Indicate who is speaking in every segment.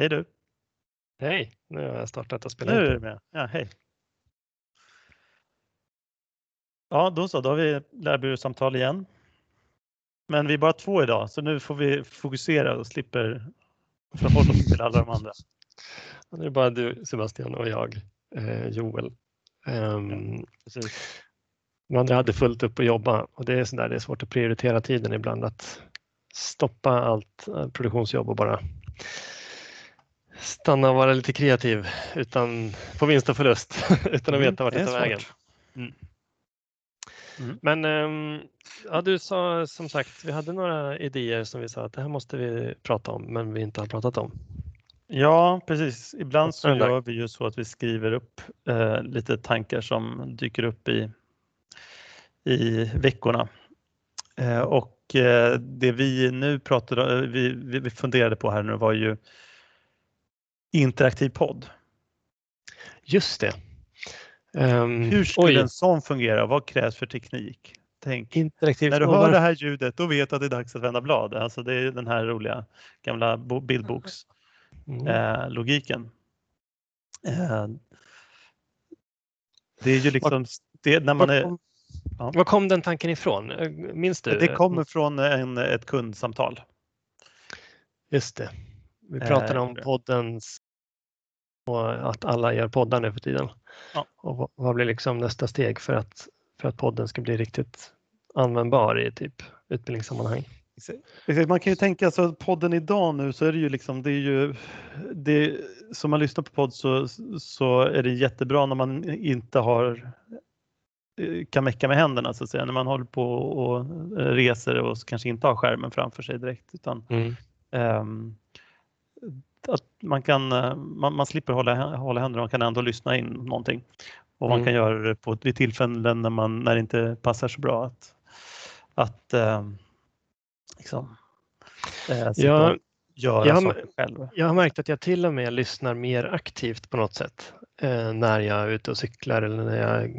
Speaker 1: Hej du!
Speaker 2: Hej, nu har jag startat att spela
Speaker 1: Nu är du med. Ja, hej! Ja, då så, då har vi lärbyråsamtal igen. Men vi är bara två idag, så nu får vi fokusera och slipper förhålla oss till alla de andra.
Speaker 2: Det är bara du Sebastian och jag, eh, Joel. Um,
Speaker 1: Precis.
Speaker 2: de andra hade fullt upp att jobba och det är, sådär, det är svårt att prioritera tiden ibland att stoppa allt eh, produktionsjobb och bara stanna och vara lite kreativ utan på vinst och förlust utan att
Speaker 1: Mm,
Speaker 2: veta vart
Speaker 1: det
Speaker 2: tar vägen.
Speaker 1: Mm. Mm.
Speaker 2: Men ehm, ja, du sa som sagt, vi hade några idéer som vi sa att det här måste vi prata om, men vi inte har pratat om.
Speaker 1: Ja, precis. Ibland så gör vi ju så att vi skriver upp eh, lite tankar som dyker upp i, i veckorna. Eh, och eh, det vi nu pratade, eh, vi vi funderade på här nu var ju interaktiv podd.
Speaker 2: Just det. Ehm,
Speaker 1: Hur skulle
Speaker 2: oj,
Speaker 1: en sån fungera? Vad krävs för teknik? Tänk.
Speaker 2: interaktivt
Speaker 1: När du hör det här ljudet, då vet du att det är dags att vända blad. Alltså det är den här roliga gamla bo- bildbokslogiken.
Speaker 2: Mm.
Speaker 1: Eh, eh, det är ju liksom det, när man är,
Speaker 2: kom,
Speaker 1: ja.
Speaker 2: var kom den tanken ifrån? Eh, Minns du?
Speaker 1: det kommer från en, ett kundsamtal.
Speaker 2: Just det. Vi
Speaker 1: Eh,
Speaker 2: pratade om
Speaker 1: det.
Speaker 2: poddens och att alla gör poddar nu för tiden.
Speaker 1: Ja.
Speaker 2: Och vad, blir liksom nästa steg för att, för att podden ska bli riktigt användbar i typ utbildningssammanhang?
Speaker 1: Man kan ju tänka alltså podden idag nu så är det ju liksom det är ju det som man lyssnar på podd så, så är det jättebra när man inte har eh, kan mecka med händerna så att säga när man håller på och eh, reser och kanske inte har skärmen framför sig direkt utan ehm, att man kan eh, man, man slipper hålla, hålla händerna man kan ändå lyssna in någonting och man
Speaker 2: Mm.
Speaker 1: kan göra det på vid tillfällen när man när det inte passar så bra att att ehm, liksom eh,
Speaker 2: Ja,
Speaker 1: göra
Speaker 2: jag har-
Speaker 1: saker själv.
Speaker 2: Jag har märkt att jag till och med lyssnar mer aktivt på något sätt eh, när jag är ute och cyklar eller när jag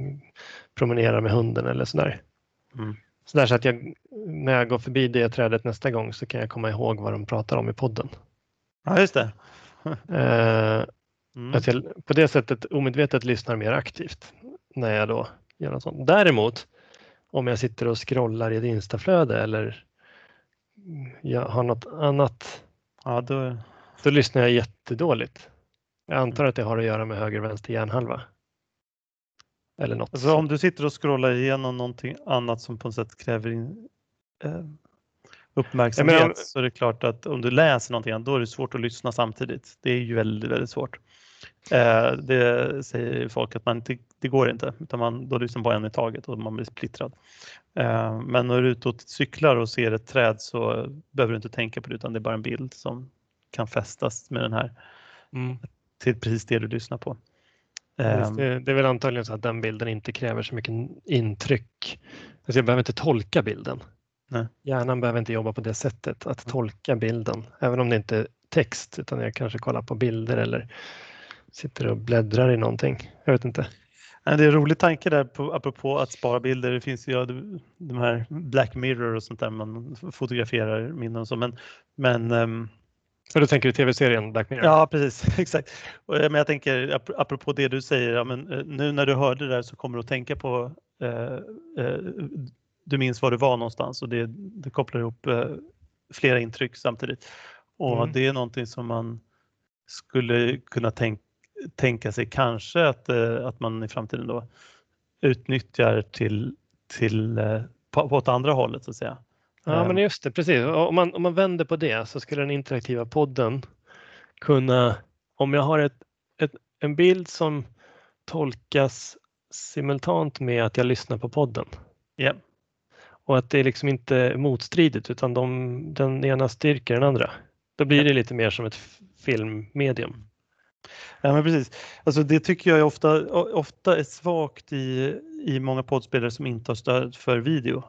Speaker 2: promenerar med hunden eller sådär.
Speaker 1: Mm.
Speaker 2: Sådär så att jag, när jag går förbi det trädet nästa gång så kan jag komma ihåg vad de pratar om i podden.
Speaker 1: Ja just det.
Speaker 2: Eh,
Speaker 1: Mm.
Speaker 2: Att jag på det sättet omedvetet lyssnar mer aktivt när jag då gör något sånt. Däremot om jag sitter och scrollar i ett instaflöde eller jag har något annat,
Speaker 1: Ja, då,
Speaker 2: då lyssnar jag jättedåligt. Jag antar att det har att göra med höger vänster hjärnhalva. Eller något.
Speaker 1: alltså, om du sitter och scrollar igenom någonting annat som på något sätt kräver in, eh, uppmärksamhet
Speaker 2: menar-
Speaker 1: så är det klart att om du läser någonting då är det svårt att lyssna samtidigt. Det är ju väldigt, väldigt svårt. Eh, det säger folk att man inte, det går inte, utan man, då lyssnar man på en i taget och man blir splittrad. Eh, men när du är ute och cyklar och ser ett träd så behöver du inte tänka på det utan det är bara en bild som kan fästas med den här
Speaker 2: Mm.
Speaker 1: till precis det du lyssnar på.
Speaker 2: Just
Speaker 1: Eh,
Speaker 2: Det, det är väl antagligen så att den bilden inte kräver så mycket intryck. Alltså jag behöver inte tolka bilden.
Speaker 1: Nej.
Speaker 2: Hjärnan behöver inte jobba på det sättet, att tolka bilden. Även om det inte är text, utan jag kanske kollar på bilder eller sitter och bläddrar i någonting. Jag vet inte.
Speaker 1: Det är en rolig tanke där på, apropå att spara bilder. Det finns ju ja, de- här Black Mirror och sånt där man fotograferar minnen och så. Men, men ehm,
Speaker 2: För då tänker du tv-serien Black Mirror?
Speaker 1: ja, precis. Exakt. Och, eh, Men jag tänker ap- apropå det du säger. Ja, men, eh, nu när du hörde det där så kommer du att tänka på eh, eh, du minns var du var någonstans och det, det kopplar ihop eh, flera intryck samtidigt. Och
Speaker 2: Mm.
Speaker 1: det är någonting som man skulle kunna tänk, tänka sig kanske att, eh, att man i framtiden då utnyttjar till, till eh, på, på åt andra hållet så att säga.
Speaker 2: Ja,
Speaker 1: Ehm.
Speaker 2: men just det, precis. Om man, om man vänder på det så skulle den interaktiva podden kunna, om jag har ett, ett, en bild som tolkas simultant med att jag lyssnar på podden
Speaker 1: Ja,
Speaker 2: och att det är liksom inte motstridigt utan de, den ena styrker den andra. Då blir det lite mer som ett filmmedium.
Speaker 1: ja men precis. Alltså det tycker jag är ofta, ofta är svagt i, i många poddspelare som inte har stöd för video.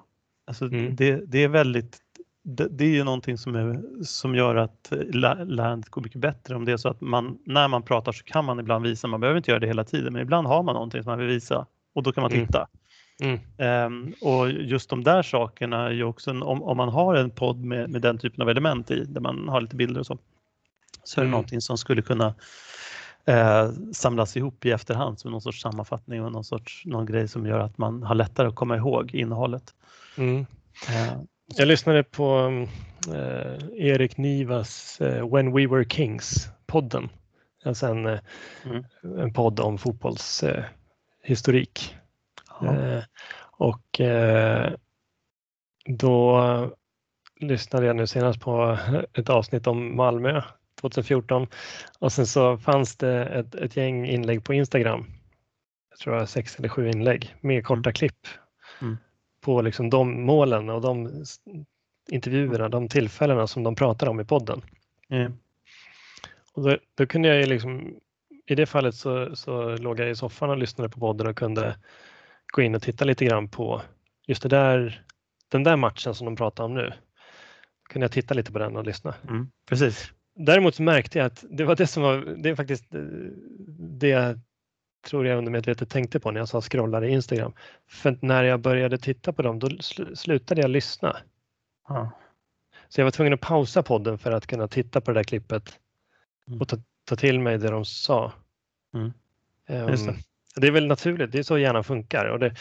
Speaker 1: Alltså
Speaker 2: Mm.
Speaker 1: det, det är väldigt det, det är ju någonting som, är, som gör att lä- lärandet går mycket bättre om det är så att man, när man pratar så kan man ibland visa, man behöver inte göra det hela tiden, men ibland har man någonting som man vill visa och då kan man
Speaker 2: Mm.
Speaker 1: titta.
Speaker 2: Mm.
Speaker 1: Ehm, och just de där sakerna är ju också, en, om, om man har en podd med, med den typen av element i, där man har lite bilder och så, så är det mm. någonting som skulle kunna eh, samlas ihop i efterhand som någon sorts sammanfattning och någon sorts någon grej som gör att man har lättare att komma ihåg innehållet. Mm.
Speaker 2: Eh, jag lyssnade på eh, Erik Nivas eh, When We Were Kings-podden. Alltså en, eh, mm. en podd om fotbollshistorik. Eh, och eh, då lyssnade jag nu senast på ett avsnitt om Malmö 2014 och sen så fanns det ett, ett gäng inlägg på Instagram. Jag tror det var sex eller sju inlägg med korta mm. klipp mm. på liksom de målen och de intervjuerna, de tillfällena som de pratar om i podden. Mm. Och då, då, kunde jag ju liksom, I det fallet så, så låg jag i soffan och lyssnade på podden och kunde gå in och titta lite grann på just det där, den där matchen som de pratar om nu. Då kunde jag titta lite på den och lyssna.
Speaker 1: Mm, precis.
Speaker 2: Däremot så märkte jag att det var det som var, det är faktiskt eh, det jag tror jag undermedvetet tänkte på när jag sa scrollade i Instagram. För när jag började titta på dem då slutade jag lyssna. Ja. Så jag var tvungen att pausa podden för att kunna titta på det där klippet mm. och ta, ta till mig det de sa. Mm. Um, det är väl naturligt, det är så hjärnan funkar. Och det,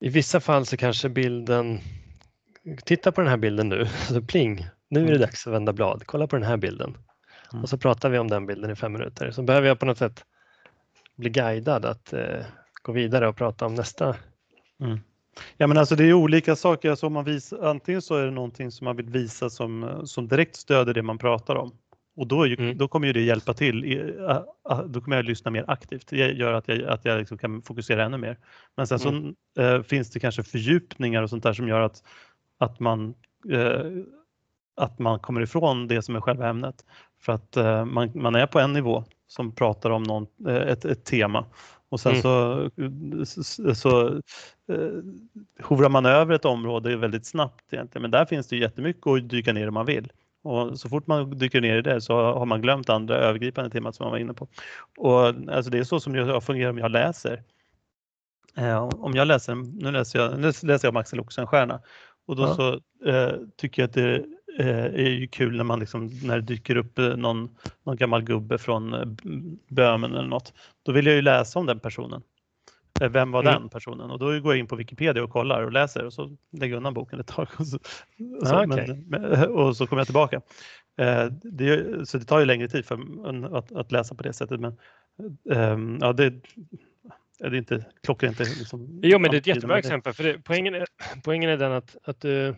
Speaker 2: I vissa fall så kanske bilden, titta på den här bilden nu, så pling, nu är det mm. dags att vända blad, kolla på den här bilden. Mm. Och så pratar vi om den bilden i fem minuter. Så behöver jag på något sätt bli guidad att eh, gå vidare och prata om nästa.
Speaker 1: Mm. Ja men alltså det är olika saker, alltså man visar, antingen så är det någonting som man vill visa som, som direkt stöder det man pratar om. Och då, ju, mm. då kommer ju det hjälpa till. Då kommer jag lyssna mer aktivt. Det gör att jag, att jag liksom kan fokusera ännu mer. Men sen mm. så äh, finns det kanske fördjupningar och sånt där som gör att, att, man, äh, att man kommer ifrån det som är själva ämnet. För att äh, man, man är på en nivå som pratar om någon, ett, ett tema och sen mm. så, så, så hovrar man över ett område väldigt snabbt egentligen. Men där finns det jättemycket att dyka ner om man vill. Och så fort man dyker ner i det så har man glömt andra övergripande temat som man var inne på. Och alltså det är så som jag fungerar om jag läser. Eh, om jag läser, nu läser jag, nu läser jag om Axel Oxenstierna och då ja. så eh, tycker jag att det eh, är ju kul när man liksom, när det dyker upp eh, någon, någon gammal gubbe från eh, Böhmen eller något. Då vill jag ju läsa om den personen. Eh, vem var mm. den personen? Och då går jag in på Wikipedia och kollar och läser och så lägger jag undan boken ett tag. Och så, så, ah, okay. men, och så kommer jag tillbaka. Eh, det, så det tar ju längre tid för att, att läsa på det sättet. Men um, ja, det, det är inte klockrent. Liksom,
Speaker 2: jo, men det är ett jättebra exempel. För det, poängen, är, poängen är den att, att du,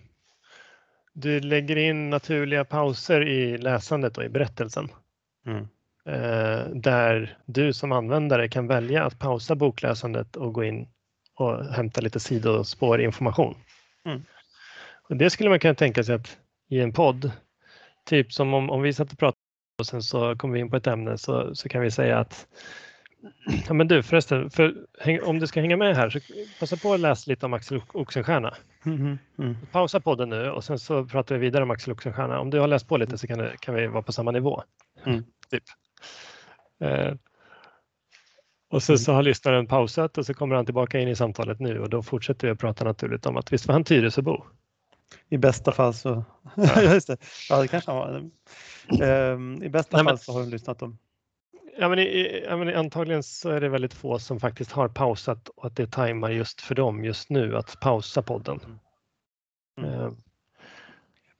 Speaker 2: du lägger in naturliga pauser i läsandet och i berättelsen. Mm. Eh, där du som användare kan välja att pausa bokläsandet och gå in och hämta lite sidospår information. Mm. Och det skulle man kunna tänka sig att i en podd, typ som om, om vi satt och pratade och sen så kommer vi in på ett ämne så, så kan vi säga att Ja men du förresten, för, om du ska hänga med här så passa på att läsa lite om Axel Oxenstierna. Mm, mm. Pausa podden nu och sen så pratar vi vidare om Axel Oxenstierna. Om du har läst på lite så kan, det, kan vi vara på samma nivå. Mm. Typ. Eh, och så, mm. så har lyssnaren pausat och så kommer han tillbaka in i samtalet nu och då fortsätter vi att prata naturligt om att visst var han Tyresöbo?
Speaker 1: I bästa fall så, ja. just det, ja det kanske han var. Um, I bästa Nej, fall så har han lyssnat om.
Speaker 2: Ja men, i, ja men antagligen så är det väldigt få som faktiskt har pausat och att det tajmar just för dem just nu att pausa podden. Mm. Uh,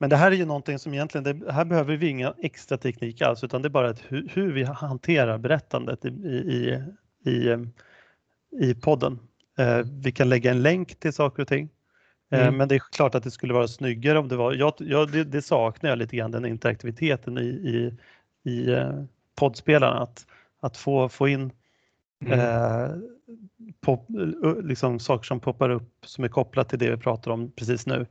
Speaker 1: men det här är ju någonting som egentligen, det, här behöver vi inga extra teknik alls utan det är bara ett, hur, hur vi hanterar berättandet i, i, i, i podden. Eh, vi kan lägga en länk till saker och ting. Eh, mm. Men det är klart att det skulle vara snyggare om det var, jag, jag, det, det saknar jag lite grann den interaktiviteten i, i, i eh, poddspelarna. Att, att få, få in mm. eh, pop, liksom saker som poppar upp som är kopplat till det vi pratar om precis nu.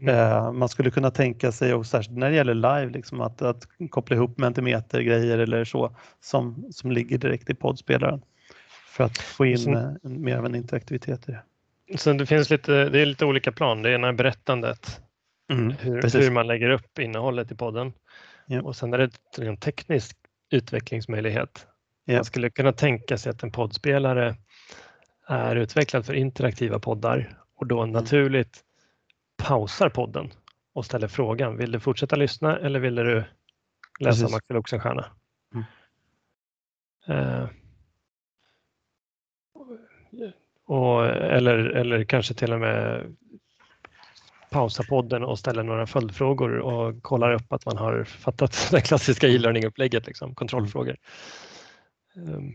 Speaker 1: Mm. Eh, man skulle kunna tänka sig, och särskilt när det gäller live, liksom att, att koppla ihop mentimetergrejer eller så som, som ligger direkt i poddspelaren för att få in så, eh, mer av en interaktivitet i det.
Speaker 2: Så det finns lite, det är lite olika plan. Det ena är berättandet, mm, hur, hur, man lägger upp innehållet i podden. Ja. Och sen är det en teknisk utvecklingsmöjlighet. Ja. Man skulle kunna tänka sig att en poddspelare är utvecklad för interaktiva poddar och då mm. naturligt pausar podden och ställer frågan, vill du fortsätta lyssna eller vill du läsa
Speaker 1: Precis.
Speaker 2: Axel Oxenstierna.
Speaker 1: Mm.
Speaker 2: Eh, och, eller, eller kanske till och med pausa podden och ställa några följdfrågor och kollar upp att man har fattat det klassiska e-learning-upplägget, liksom, kontrollfrågor. Um,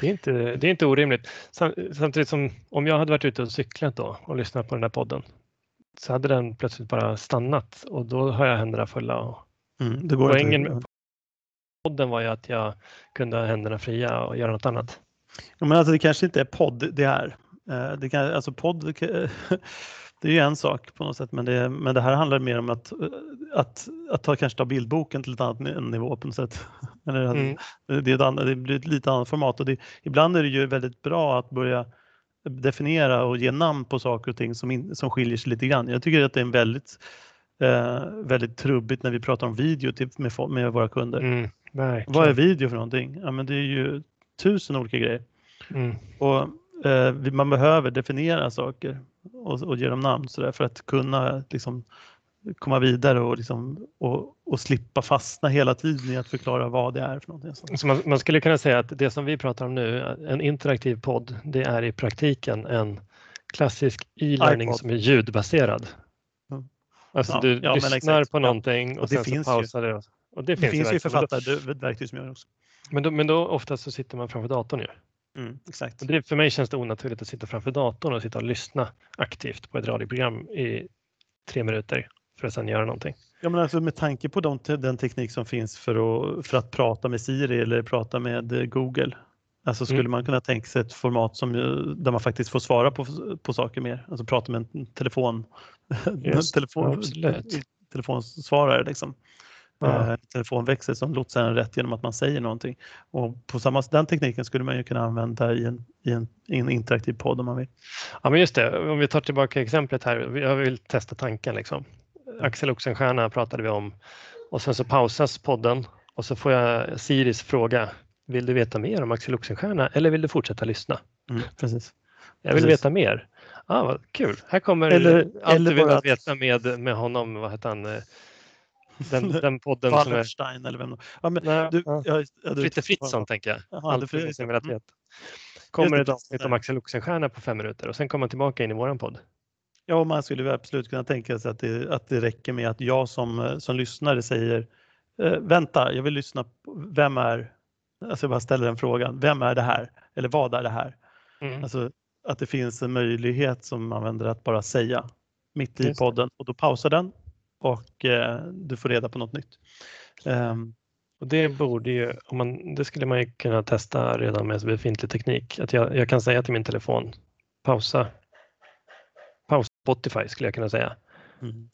Speaker 2: det är, inte, det är inte orimligt. Sam, samtidigt som om jag hade varit ute och cyklat då och lyssnat på den här podden så hade den plötsligt bara stannat och då har jag händerna fulla. Och
Speaker 1: Mm, det går
Speaker 2: poängen
Speaker 1: inte.
Speaker 2: med podden var ju att jag kunde ha händerna fria och göra något annat.
Speaker 1: Ja, men alltså det kanske inte är podd det är. Eh, Det kan, alltså podd, det är ju en sak på något sätt, men det, men det här handlar mer om att, eh, att, att ta, kanske ta bildboken till ett annat ni- nivå på något sätt. Eller,
Speaker 2: Mm.
Speaker 1: det, är ett annat, det blir ett lite annat format och det, ibland är det ju väldigt bra att börja definiera och ge namn på saker och ting som, in, som skiljer sig lite grann. Jag tycker att det är en väldigt, eh, väldigt trubbigt när vi pratar om video till, med, med våra kunder.
Speaker 2: Mm.
Speaker 1: Vad är video för någonting? Ja, men det är ju tusen olika grejer.
Speaker 2: Mm.
Speaker 1: Och, eh, man behöver definiera saker och, och ge dem namn så där, för att kunna liksom, komma vidare och, liksom, och, och slippa fastna hela tiden i att förklara vad det är för någonting. Så.
Speaker 2: Man, man skulle kunna säga att det som vi pratar om nu, en interaktiv podd, det är i praktiken en klassisk e-learning som är ljudbaserad.
Speaker 1: Mm.
Speaker 2: Alltså
Speaker 1: Ja,
Speaker 2: du
Speaker 1: ja,
Speaker 2: lyssnar på
Speaker 1: Ja.
Speaker 2: någonting och,
Speaker 1: Och det
Speaker 2: sen
Speaker 1: finns
Speaker 2: så
Speaker 1: ju.
Speaker 2: pausar det. Och det,
Speaker 1: Det finns ju.
Speaker 2: Men då-
Speaker 1: författarverktyg som gör det också.
Speaker 2: Men då, men då oftast så sitter man framför datorn ju.
Speaker 1: Mm, exakt.
Speaker 2: Och det, för mig känns det onaturligt att sitta framför datorn och sitta och lyssna aktivt på ett radioprogram i tre minuter för att sedan göra någonting.
Speaker 1: Ja, men alltså med tanke på de, den teknik som finns för att, för att prata med Siri eller prata med eh, Google. Alltså skulle
Speaker 2: Mm.
Speaker 1: man kunna tänka sig ett format som, ju- där man faktiskt får svara på, på saker mer. Alltså prata med en telefon,
Speaker 2: Just,
Speaker 1: telefon, telefonsvarare. Liksom.
Speaker 2: Ja.
Speaker 1: Eh, telefonväxel som lotsar en rätt genom att man säger någonting. Och på samma, den tekniken skulle man ju kunna använda i en, i en, i en interaktiv podd om man vill.
Speaker 2: Ja, men just det. Om vi tar tillbaka exemplet här. Jag vill testa tanken. Liksom. Axel Oxenstierna pratade vi om och sen så pausas podden och så får jag Siris fråga. Vill du veta mer om Axel Oxenstierna eller vill du fortsätta lyssna?
Speaker 1: Mm, precis.
Speaker 2: Jag vill
Speaker 1: Precis.
Speaker 2: veta mer. Ah, vad kul. Här kommer
Speaker 1: Eller-
Speaker 2: allt
Speaker 1: eller
Speaker 2: du vill att veta med, med honom. Vad heter han? eh, Den, den podden som är...
Speaker 1: Wallenstein eller vem ja, men,
Speaker 2: Nej,
Speaker 1: du,
Speaker 2: ja.
Speaker 1: ja, ja, du-
Speaker 2: Fritte Fritzson tänker jag.
Speaker 1: Jaha,
Speaker 2: Allt du någonsin velat
Speaker 1: mm.
Speaker 2: veta. Kommer
Speaker 1: Just
Speaker 2: ett avsnitt om Axel Oxenstierna på fem minuter och sen kommer han tillbaka in i våran podd.
Speaker 1: Ja, man skulle absolut kunna tänka sig att det, att det räcker med att jag som, eh, som lyssnare säger eh, vänta, jag vill lyssna på, vem är, alltså jag bara ställer den frågan, vem är det här? Eller vad är det här?
Speaker 2: Mm.
Speaker 1: Alltså att det finns en möjlighet som använder att bara säga mitt i podden och då pausar den och eh, du får reda på något nytt. Ehm,
Speaker 2: Och det borde ju, om man, det skulle man ju kunna testa redan med befintlig teknik. Att jag, jag kan säga till min telefon, pausa Spotify skulle jag kunna säga.
Speaker 1: mm,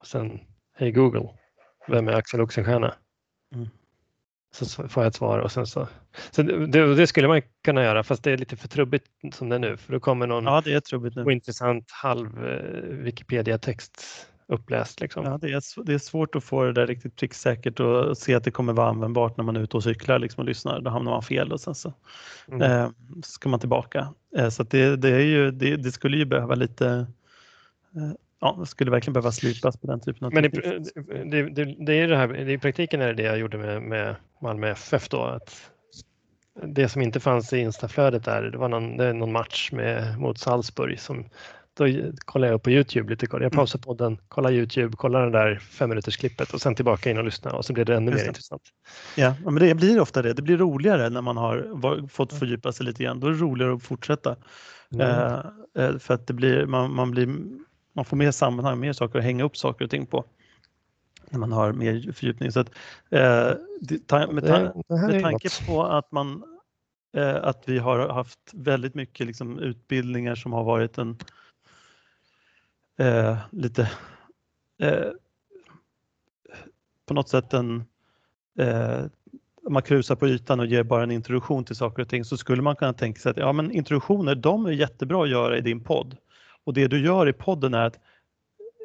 Speaker 2: Och sen, hej Google, vem är Axel Oxenstierna?
Speaker 1: Mm.
Speaker 2: Så får jag ett svar och sen så. så det, det, skulle man kunna göra fast det är lite för trubbigt som det är nu för då kommer någon
Speaker 1: ja, det är trubbigt nu.
Speaker 2: ointressant halv eh, Wikipedia-text uppläst. Liksom.
Speaker 1: Ja, det, är, det är svårt att få det där riktigt pricksäkert och se att det kommer vara användbart när man är ute och cyklar liksom, och lyssnar. Då hamnar man fel och sen så
Speaker 2: Mm.
Speaker 1: eh, så ska man tillbaka. Eh, så det, det, är ju, det, det skulle ju behöva lite, ja, det skulle verkligen behöva slipas på den typen av
Speaker 2: Men i,
Speaker 1: teknik.
Speaker 2: det, det, det är det här, det, i praktiken är det det jag gjorde med, med Malmö FF då. Att det som inte fanns i instaflödet där, det var någon, det någon match med, mot Salzburg. Som, då kollade jag upp på Youtube lite. Jag pausade podden, kollade Youtube, kollade den där fem minuters klippet och sen tillbaka in och lyssna och så blev det ännu
Speaker 1: Just
Speaker 2: mer
Speaker 1: det.
Speaker 2: intressant.
Speaker 1: Ja, men det blir ofta det. Det blir roligare när man har fått fördjupa sig lite grann. Då är det roligare att fortsätta.
Speaker 2: Mm.
Speaker 1: Eh, eh, för att det blir, man, man, blir, man får mer sammanhang, mer saker att hänga upp saker och ting på. När man har mer fördjupning. Så att, eh, med, ta, med tanke på att, man, eh, att vi har haft väldigt mycket liksom, utbildningar som har varit en eh, lite eh, på något sätt en eh, man krusar på ytan och ger bara en introduktion till saker och ting så skulle man kunna tänka sig att ja, men introduktioner de är jättebra att göra i din podd. Och det du gör i podden är att,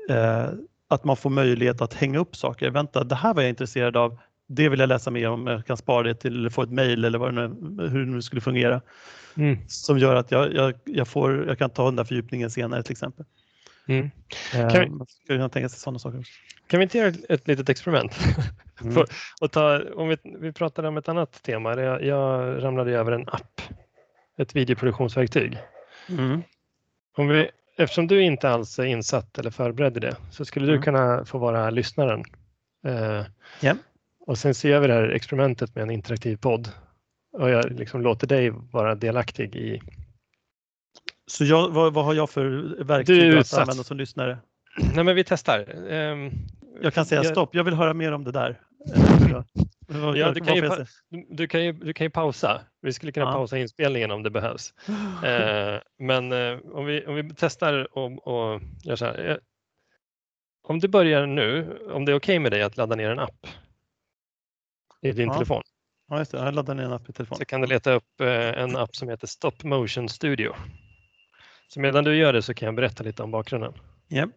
Speaker 1: eh, att man får möjlighet att hänga upp saker. Vänta, det här var jag intresserad av. Det vill jag läsa mer om. Jag kan spara det till eller få ett mejl eller vad det nu, hur det nu skulle fungera.
Speaker 2: Mm.
Speaker 1: Som gör att jag, jag, jag, får, jag kan ta den där fördjupningen senare till exempel.
Speaker 2: Mm.
Speaker 1: Eh,
Speaker 2: Kan vi-
Speaker 1: man skulle kunna tänka sig sådana saker.
Speaker 2: Kan vi inte göra ett, ett litet experiment?
Speaker 1: Mm.
Speaker 2: För- och ta, om vi, vi pratade om ett annat tema. Jag, jag ramlade över en app, ett videoproduktionsverktyg.
Speaker 1: Mm.
Speaker 2: Om vi, eftersom du inte alls är insatt eller förberedd i det så skulle du
Speaker 1: Mm.
Speaker 2: kunna få vara lyssnaren. Eh,
Speaker 1: Ja.
Speaker 2: Och sen ser vi det här experimentet med en interaktiv podd. Och jag liksom låter dig vara delaktig i...
Speaker 1: Så jag, vad, vad har jag för verktyg att använda som lyssnare?
Speaker 2: Nej men vi testar. Ehm,
Speaker 1: Jag kan säga
Speaker 2: jag-
Speaker 1: stopp, jag vill höra mer om det där.
Speaker 2: Ja, du kan ju? Du, kan ju, du kan ju pausa. Vi skulle kunna
Speaker 1: Ja.
Speaker 2: pausa inspelningen om det behövs. Eh, men eh, om, vi, om vi testar och, och gör så här. Eh, om du börjar nu, om det är okej med dig att ladda ner en app i din
Speaker 1: Ja.
Speaker 2: telefon
Speaker 1: Ja, just det. Jag laddar ner en app i telefon.
Speaker 2: så kan du leta upp eh, en app som heter Stop Motion Studio. Så medan du gör det så kan jag berätta lite om bakgrunden.
Speaker 1: Ja.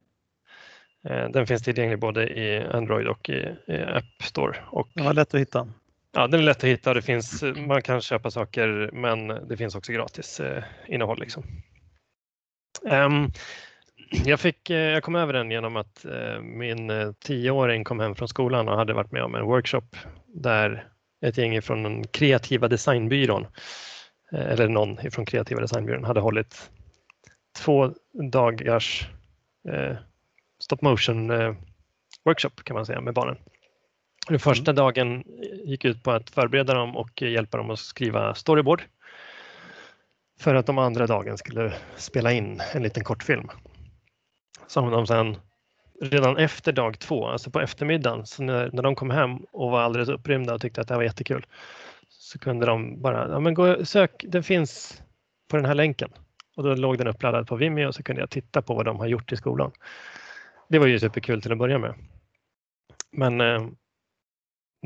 Speaker 2: Eh, Den finns tillgänglig både i Android och i, App Store. Och
Speaker 1: Den var lätt att hitta.
Speaker 2: Ja, den är lätt att hitta. Det finns, man kan köpa saker, men det finns också gratis eh, innehåll. Liksom. Ehm, jag, fick, eh, jag kom över den genom att min tioåring kom hem från skolan och hade varit med om en workshop där ett gäng från den kreativa designbyrån, eller någon från kreativa designbyrån, hade hållit två dagars stop motion eh, workshop kan man säga med barnen. Den första dagen gick ut på att förbereda dem och hjälpa dem att skriva storyboard. För att de andra dagen skulle spela in en liten kortfilm. Som de sen redan efter dag två, alltså på eftermiddagen, så när, när de kom hem och var alldeles upprymda och tyckte att det här var jättekul, så kunde de bara, ja men gå sök, den finns på den här länken. Och då låg den uppladdad på Vimeo och så kunde jag titta på vad de har gjort i skolan. Det var ju superkul till att börja med. Men eh,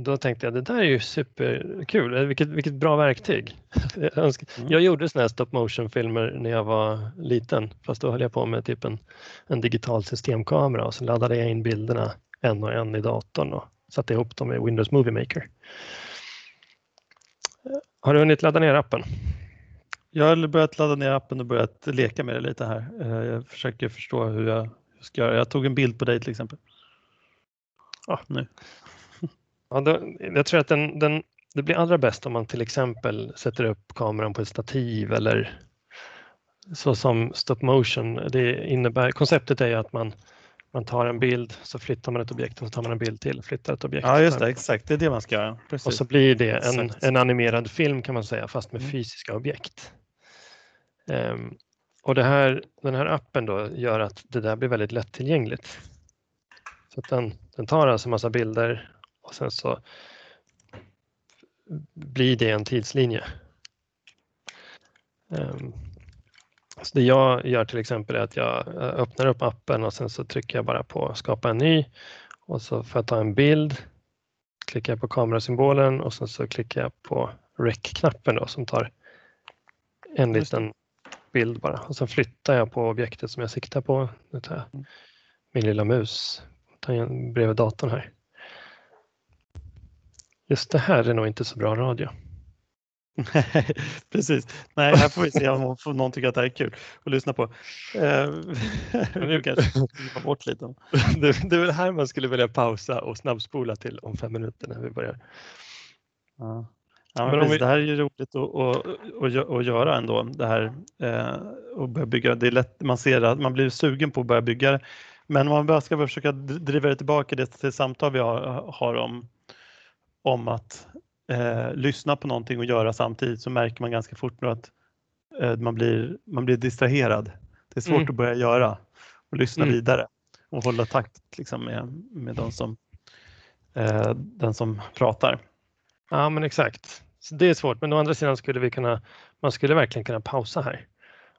Speaker 2: då tänkte jag det där är ju superkul, Eh, vilket, vilket bra verktyg. Jag, önskar,
Speaker 1: Mm.
Speaker 2: jag gjorde såna här stop motion filmer när jag var liten, fast då höll jag på med typ en, en digital systemkamera och så laddade jag in bilderna en och en i datorn och satte ihop dem i Windows Movie Maker. Har du hunnit ladda ner appen?
Speaker 1: Jag har börjat ladda ner appen och börjat leka med det lite här. Eh, Jag försöker förstå hur jag ska göra. Jag tog en bild på dig till exempel. Ja, nu.
Speaker 2: Ja, då, jag tror att den, den, det blir allra bäst om man till exempel sätter upp kameran på ett stativ eller så som stop motion. Det innebär, konceptet är ju att man, man tar en bild, så flyttar man ett objekt och så tar man en bild till, flyttar ett objekt.
Speaker 1: Ja, just det. Exakt. Det är det man ska göra. Precis.
Speaker 2: Och så blir det en, en animerad film kan man säga, fast med
Speaker 1: Mm.
Speaker 2: fysiska objekt. Ehm, och det här, den här appen då gör att det där blir väldigt lättillgängligt. Så den, den tar alltså massa bilder och sen så blir det en tidslinje. Ehm, så det jag gör till exempel är att jag öppnar upp appen och sen så trycker jag bara på skapa en ny och så får jag ta en bild klickar jag på kamerasymbolen och sen så klickar jag på rec-knappen då som tar en liten bild bara och sen flyttar jag på objektet som jag siktar på. Nu tar jag
Speaker 1: Mm.
Speaker 2: min lilla mus bredvid datorn här. Just det här är nog inte så bra radio.
Speaker 1: Precis. Nej, här får vi se om någon tycker att det här är kul att lyssna på. Eh, Vi kanske klippa bort lite.
Speaker 2: Det, det är väl här man skulle vilja pausa och snabbspola till om fem minuter när vi börjar.
Speaker 1: Ja. Ja, men precis,
Speaker 2: vi-
Speaker 1: Det här är ju roligt att, att, att, gö- att göra ändå. Det här eh, och börja bygga. Det är lätt, man ser att man blir sugen på att börja bygga det. Men om man bara ska försöka driva det tillbaka det till samtal vi har, har om, om att eh, lyssna på någonting och göra samtidigt så märker man ganska fort nu att eh, man, blir, man blir distraherad. Det är svårt
Speaker 2: Mm.
Speaker 1: att börja göra och lyssna
Speaker 2: Mm.
Speaker 1: vidare och hålla takt liksom, med, med de som, eh, den som pratar.
Speaker 2: Ja, men exakt. Så det är svårt, men å andra sidan skulle vi kunna, man skulle verkligen kunna pausa här.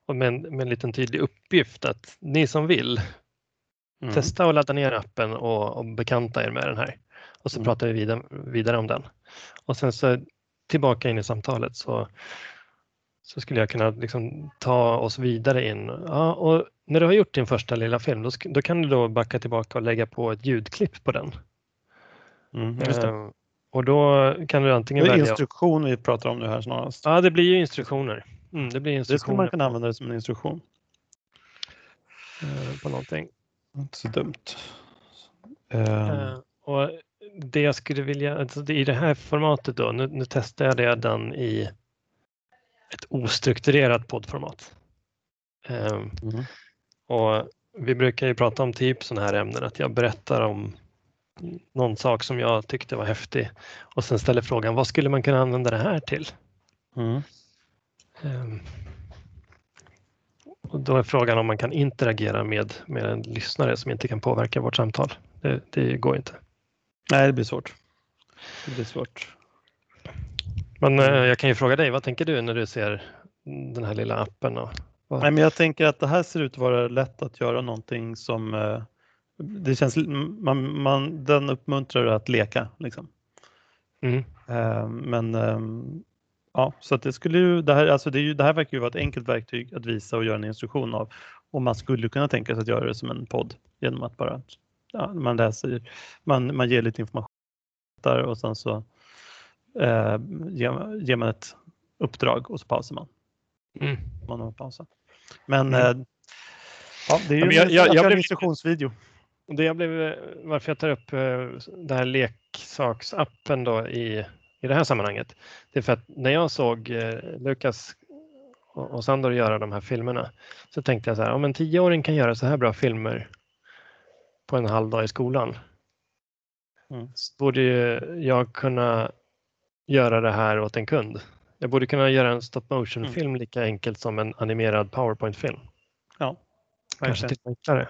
Speaker 2: Och med, en, med en liten tydlig uppgift att ni som vill,
Speaker 1: Mm.
Speaker 2: testa att ladda ner appen och, och bekanta er med den här. Och så
Speaker 1: Mm.
Speaker 2: pratar vi vidare, vidare om den. Och sen så tillbaka in i samtalet så, så skulle jag kunna liksom ta oss vidare in. Ja, och när du har gjort din första lilla film, då, då kan du då backa tillbaka och lägga på ett ljudklipp på den.
Speaker 1: Mm, just det.
Speaker 2: Eh, och då kan du antingen
Speaker 1: Det är instruktion vi pratar om nu här snarast.
Speaker 2: Ja, det blir ju instruktioner. Mm, det blir
Speaker 1: Det skulle
Speaker 2: instruktioner.
Speaker 1: man kunna använda det som en instruktion.
Speaker 2: eh, på någonting.
Speaker 1: Inte så dumt.
Speaker 2: Uh, och det jag skulle vilja, alltså i det här formatet då, nu, nu testar jag den i ett ostrukturerat poddformat. Um, mm. Och vi brukar ju prata om typ sådana här ämnen, att jag berättar om någon sak som jag tyckte var häftig och sen ställer frågan vad skulle man kunna använda det här till? Mm. Um, och då är frågan om man kan interagera med, med en lyssnare som inte kan påverka vårt samtal. Det, det går inte.
Speaker 1: Nej, det blir svårt. Det blir svårt.
Speaker 2: Men eh, jag kan ju fråga dig, vad tänker du när du ser den här lilla appen? Och,
Speaker 1: Nej, men jag tänker att det här ser ut att vara lätt att göra någonting som eh, det känns, man, man, den uppmuntrar att leka. Liksom. Mm. Eh, men ehm, ja, så att det skulle ju, det här, alltså det, ju, det här verkar ju vara ett enkelt verktyg att visa och göra en instruktion av. Och man skulle kunna tänka sig att göra det som en podd genom att bara, ja, man läser, man, man ger lite information där och sen så eh, ger, ger man ett uppdrag och så pausar man. Mm. Man har pausat. Men mm. eh, ja, det är ju ja, jag, jag, jag, en instruktionsvideo.
Speaker 2: Det jag blev, varför jag tar upp eh, den här leksaksappen då i, i det här sammanhanget, det är för att när jag såg eh, Lukas och Sandor göra de här filmerna så tänkte jag så här, om en tioåring kan göra så här bra filmer på en halv dag i skolan mm. så borde jag kunna göra det här åt en kund. Jag borde kunna göra en stop motion film mm. lika enkelt som en animerad powerpoint-film.
Speaker 1: Ja,
Speaker 2: Kanske till enklare.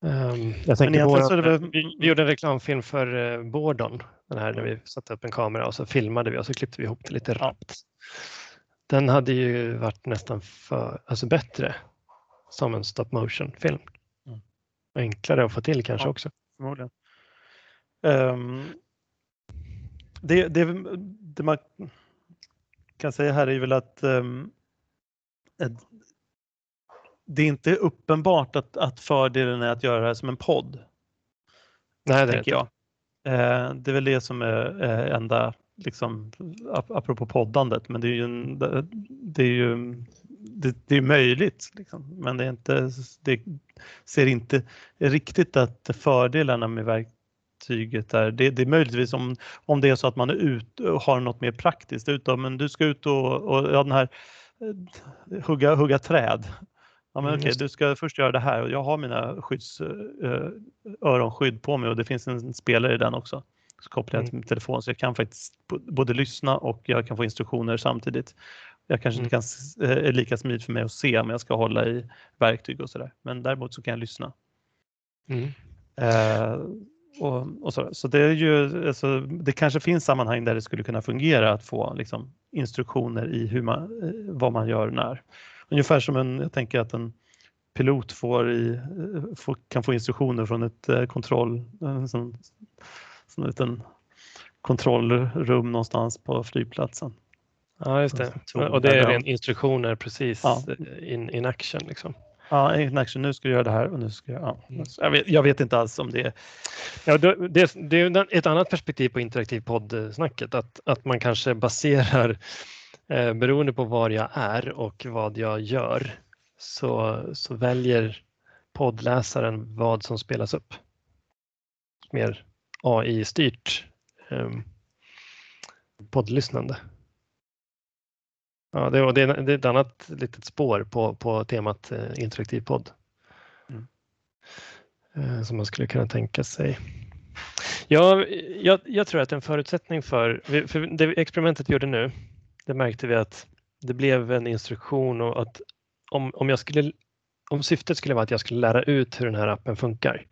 Speaker 2: Um, jag tänker på våra, väl... vi, vi, gjorde en reklamfilm för uh, Bordon, den här när vi satte upp en kamera och så filmade vi och så klippte vi ihop det lite rappt. Den hade ju varit nästan för, alltså bättre som en stop motion film. Mm. Enklare att få till kanske ja, också.
Speaker 1: Förmodligen. Um, det, det, det, man kan säga här är väl att um, det är inte uppenbart att, att fördelen är att göra det här som en podd.
Speaker 2: Nej, det tänker jag.
Speaker 1: Eh, det är väl det som är eh, enda, liksom, apropå poddandet, men det är ju, en, det är ju det, det är möjligt, liksom. men det, är inte, det ser inte riktigt att fördelarna med verktyget är, det, det är möjligtvis om, om det är så att man är ut, har något mer praktiskt utav, men du ska ut och, och ja, den här eh, hugga, hugga träd Ja, men mm, okej, du ska först göra det här och jag har mina skydds, uh, öronskydd på mig och det finns en spelare i den också. Så kopplar jag mm. till min telefon så jag kan faktiskt både lyssna och jag kan få instruktioner samtidigt. Jag kanske inte mm. kan, är lika smidigt för mig att se om jag ska hålla i verktyg och sådär. Men däremot så kan jag lyssna. Mm. Och, och så, så det är ju, alltså, det kanske finns sammanhang där det skulle kunna fungera att få liksom, instruktioner i hur man, vad man gör när. Ungefär som en, jag tänker att en pilot får i, får, kan få instruktioner från ett eh, kontroll, en sån, sån liten kontrollrum någonstans på flygplatsen.
Speaker 2: Ja, just det. Och det är ren instruktioner precis ja. in, in action liksom.
Speaker 1: Ja, in action. Nu ska du göra det här och nu ska jag... Ja. Mm. Jag, vet, jag vet inte alls om det.
Speaker 2: Ja, det, det är ett annat perspektiv på interaktiv poddsnacket, att, att man kanske baserar Eh, beroende på var jag är och vad jag gör så, så väljer poddläsaren vad som spelas upp. Mer AI-styrt eh, poddlyssnande. Ja, det, det, är, det är ett annat litet spår på, på temat eh, interaktiv podd. Mm. Eh, som man skulle kunna tänka sig. Ja, jag, jag, tror att en förutsättning för, för det experimentet vi gjorde nu det märkte vi att det blev en instruktion och att om, om, jag skulle, om syftet skulle vara att jag skulle lära ut hur den här appen funkar,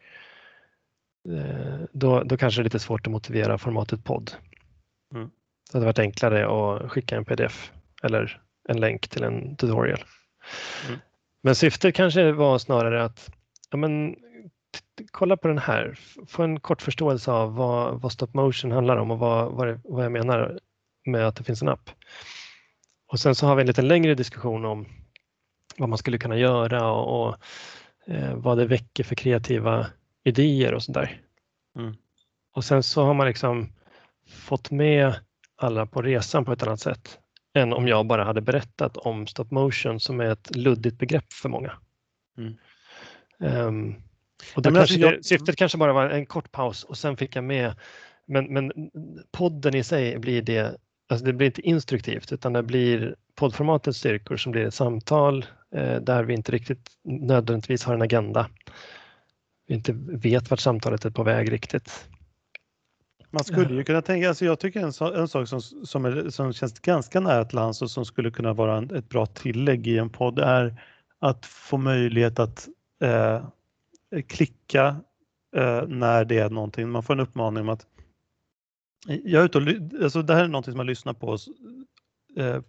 Speaker 2: eh, då, då kanske det är lite svårt att motivera formatet podd. Mm. Det hade varit enklare att skicka en pdf eller en länk till en tutorial. Mm. Men syftet kanske var snarare att ja, men, kolla på den här, få en kort förståelse av vad, vad stop motion handlar om och vad, vad, det, vad jag menar med att det finns en app. Och sen så har vi en lite längre diskussion om vad man skulle kunna göra och, och eh, vad det väcker för kreativa idéer och sådär. Mm. Och sen så har man liksom fått med alla på resan på ett annat sätt än om jag bara hade berättat om stop motion som är ett luddigt begrepp för många. Mm. Um, och då
Speaker 1: men
Speaker 2: kanske
Speaker 1: alltså jag-
Speaker 2: det, syftet kanske bara var en kort paus och sen fick jag med, men, men podden i sig blir det, alltså det blir inte instruktivt utan det blir poddformatets styrkor som blir ett samtal eh, där vi inte riktigt nödvändigtvis har en agenda. Vi inte vet vart samtalet är på väg riktigt.
Speaker 1: Man skulle ju kunna tänka, alltså jag tycker en, så, en sak som, som, är, som känns ganska nära till hands och som skulle kunna vara en, ett bra tillägg i en podd är att få möjlighet att eh, klicka eh, när det är någonting, man får en uppmaning om att jag är ute och, alltså det här är någonting som jag lyssnar på eh,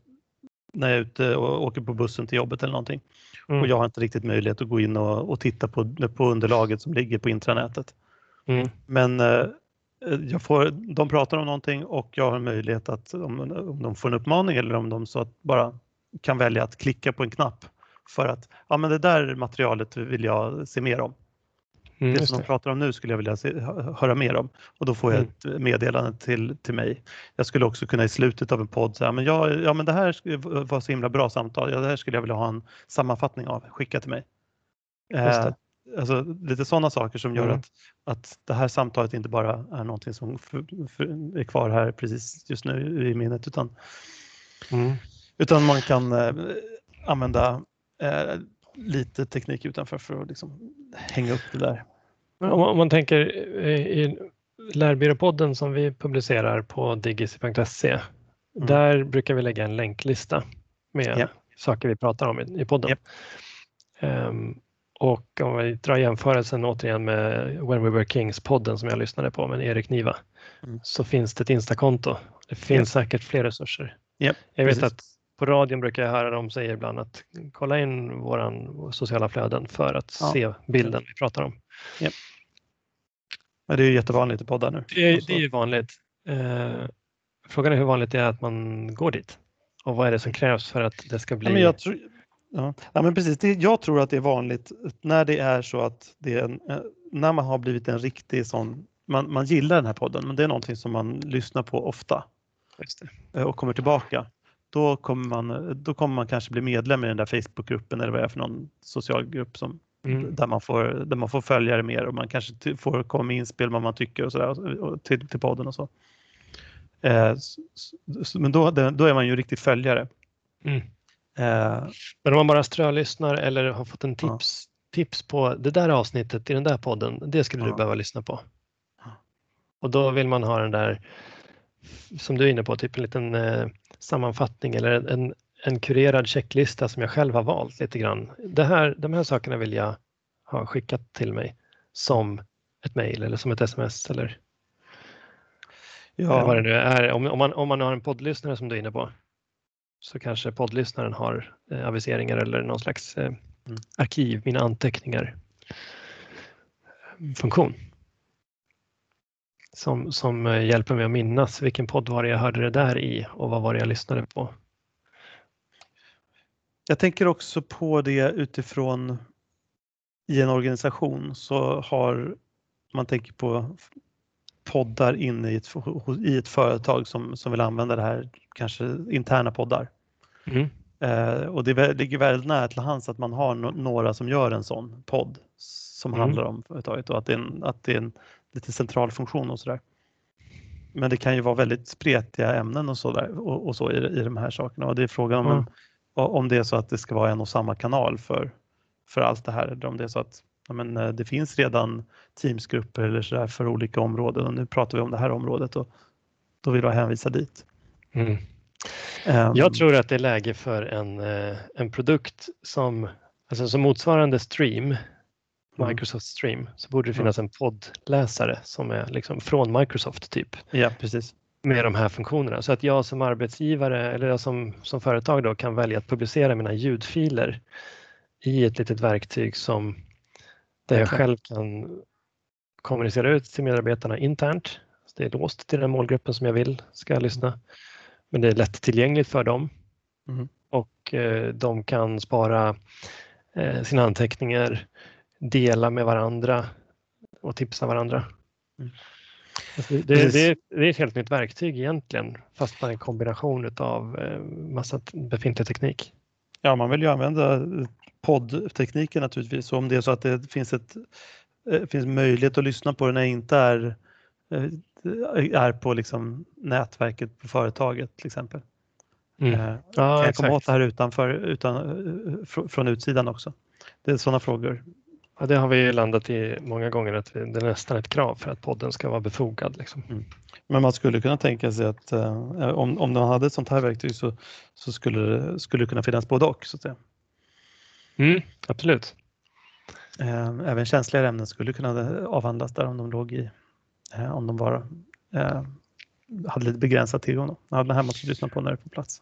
Speaker 1: när jag är ute och åker på bussen till jobbet eller någonting
Speaker 2: Mm.
Speaker 1: och jag har inte riktigt möjlighet att gå in och, och titta på, på underlaget som ligger på intranätet.
Speaker 2: Mm.
Speaker 1: Men eh, jag får, de pratar om någonting och jag har möjlighet att om, om de får en uppmaning eller om de så att bara kan välja att klicka på en knapp för att ja, men det där materialet vill jag se mer om.
Speaker 2: Mm,
Speaker 1: det som de
Speaker 2: det.
Speaker 1: pratar om nu skulle jag vilja se, hö- höra mer om och då får jag
Speaker 2: Mm.
Speaker 1: ett meddelande till, till mig. Jag skulle också kunna i slutet av en podd säga men ja, ja, men det här vara så himla bra samtal. Ja, det här skulle jag vilja ha en sammanfattning av. Skicka till mig. Eh, alltså, lite sådana saker som gör
Speaker 2: Mm.
Speaker 1: att, att det här samtalet inte bara är någonting som för, för, är kvar här precis just nu i minnet utan,
Speaker 2: Mm.
Speaker 1: utan man kan eh, använda eh, lite teknik utanför för att liksom hänga upp det där.
Speaker 2: Om, om man tänker eh, i lärbyråpodden som vi publicerar på digis.se.
Speaker 1: Mm.
Speaker 2: Där brukar vi lägga en länklista med
Speaker 1: Ja.
Speaker 2: saker vi pratar om i, i podden.
Speaker 1: Japp.
Speaker 2: Ehm, och om vi drar jämförelsen återigen med When We Were Kings-podden som jag lyssnade på med Erik Niva.
Speaker 1: Mm.
Speaker 2: Så finns det ett Instakonto. Det finns säkert fler resurser. Jag vet
Speaker 1: precis.
Speaker 2: att på radion brukar jag höra dem säga ibland att kolla in våran sociala flöden för att
Speaker 1: Ja.
Speaker 2: se bilden vi pratar om.
Speaker 1: Men det är ju jättevanligt i poddar nu.
Speaker 2: Det är,
Speaker 1: Och så-
Speaker 2: det är ju vanligt. Eh, frågan är hur vanligt det är att man går dit och vad är det som krävs för att det ska bli...
Speaker 1: Ja, men jag, tror, ja. Ja, men precis. Det, jag tror att det är vanligt när det är så att det är en, eh, när man har blivit en riktig sån, man, man gillar den här podden, men det är någonting som man lyssnar på ofta
Speaker 2: Just det.
Speaker 1: eh, och kommer tillbaka. Då kommer, man, då kommer man kanske bli medlem i den där Facebookgruppen eller vad det är för någon social grupp som,
Speaker 2: Mm.
Speaker 1: där, man får, där man får följa det mer och man kanske får komma med inspel vad man tycker och sådär och- till, till podden och så. Eh, men då, då är man ju riktig följare.
Speaker 2: Mm.
Speaker 1: Eh,
Speaker 2: Men om man bara strölyssnar eller har fått en
Speaker 1: Ja.
Speaker 2: tips, tips på det där avsnittet i den där podden, det skulle du
Speaker 1: Ja.
Speaker 2: behöva lyssna på. Och då vill man ha den där, som du är inne på, typ en liten eh, sammanfattning eller en, en, kurerad checklista som jag själv har valt lite grann. Det här, de här sakerna vill jag ha skickat till mig som ett mejl eller som ett sms eller
Speaker 1: ja.
Speaker 2: vad det nu är. Om, om, man, om man har en poddlyssnare som du är inne på så kanske poddlyssnaren har eh, aviseringar eller någon slags eh,
Speaker 1: Mm.
Speaker 2: arkiv, mina anteckningar funktion. Som, som eh, hjälper mig att minnas vilken podd var det jag hörde det där i och vad var det jag lyssnade på.
Speaker 1: Jag tänker också på det utifrån i en organisation så har man tänker på poddar inne i ett, i ett företag som, som vill använda det här, kanske interna poddar.
Speaker 2: Mm.
Speaker 1: Eh, och det ligger väldigt nära till hands att man har no några som gör en sån podd som
Speaker 2: Mm.
Speaker 1: handlar om företaget och att det är en, att det är en lite central funktion och sådär. Men det kan ju vara väldigt spretiga ämnen och så, där, och, och så i, i de här sakerna och det är frågan om, en, om det är så att det ska vara en och samma kanal för, för allt det här eller om det är så att ja, men, eh, det finns redan teamsgrupper eller så där för olika områden och nu pratar vi om det här området och då vill jag hänvisa dit.
Speaker 2: Mm.
Speaker 1: Ehm,
Speaker 2: Jag tror att det är läge för en, eh, en produkt som, alltså som motsvarande Stream, Microsoft Stream, så borde det
Speaker 1: Mm.
Speaker 2: finnas en poddläsare som är liksom från Microsoft typ
Speaker 1: Ja, precis.
Speaker 2: med de här funktionerna. Så att jag som arbetsgivare eller jag som, som företag då kan välja att publicera mina ljudfiler i ett litet verktyg som där jag själv kan kommunicera ut till medarbetarna internt. Så det är låst till den målgruppen som jag vill ska lyssna. Men det är lättillgängligt för dem
Speaker 1: Mm.
Speaker 2: och eh, de kan spara eh, sina anteckningar, dela med varandra och tipsa varandra.
Speaker 1: Mm.
Speaker 2: Alltså det, det, det, är, det är ett helt nytt verktyg egentligen, fast en kombination av eh, massa befintlig teknik.
Speaker 1: Ja, man vill ju använda poddtekniken naturligtvis. Så om det är så att det finns, ett, eh, finns möjlighet att lyssna på det när det inte är, eh, är på liksom nätverket på företaget till exempel.
Speaker 2: Mm.
Speaker 1: Eh,
Speaker 2: Ja,
Speaker 1: kan jag
Speaker 2: exakt.
Speaker 1: komma åt det här utanför, utan, eh, fr- från utsidan också? Det är sådana frågor.
Speaker 2: Ja, det har vi landat i många gånger att det är nästan ett krav för att podden ska vara befogad. Liksom.
Speaker 1: Men man skulle kunna tänka sig att eh, om, om de hade ett sånt här verktyg så, så skulle, det, skulle det kunna finnas både och. Så att säga.
Speaker 2: Mm, absolut.
Speaker 1: Eh, Även känsligare ämnen skulle kunna avhandlas där om de låg i, eh, om de bara eh, hade lite begränsad tillgång. Det här måste du lyssna på när det är på plats.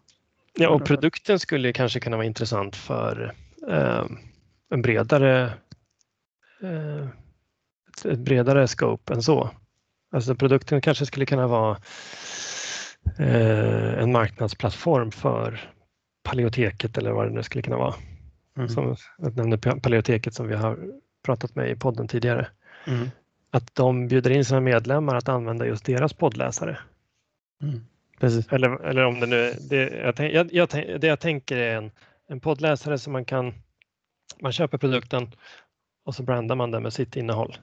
Speaker 2: Ja, och produkten skulle kanske kunna vara intressant för eh, en bredare ett, ett bredare scope än så. Alltså produkten kanske skulle kunna vara eh, en marknadsplattform för Paleoteket eller vad det nu skulle kunna vara.
Speaker 1: Mm.
Speaker 2: Som jag nämnde Pa- Paleoteket som vi har pratat med i podden tidigare.
Speaker 1: Mm.
Speaker 2: Att de bjuder in sina medlemmar att använda just deras poddläsare.
Speaker 1: Mm. Precis.
Speaker 2: Eller, eller om det nu är, det jag, jag, jag, det jag tänker är en, en poddläsare som man kan, man köper produkten och så brandar man den med sitt innehåll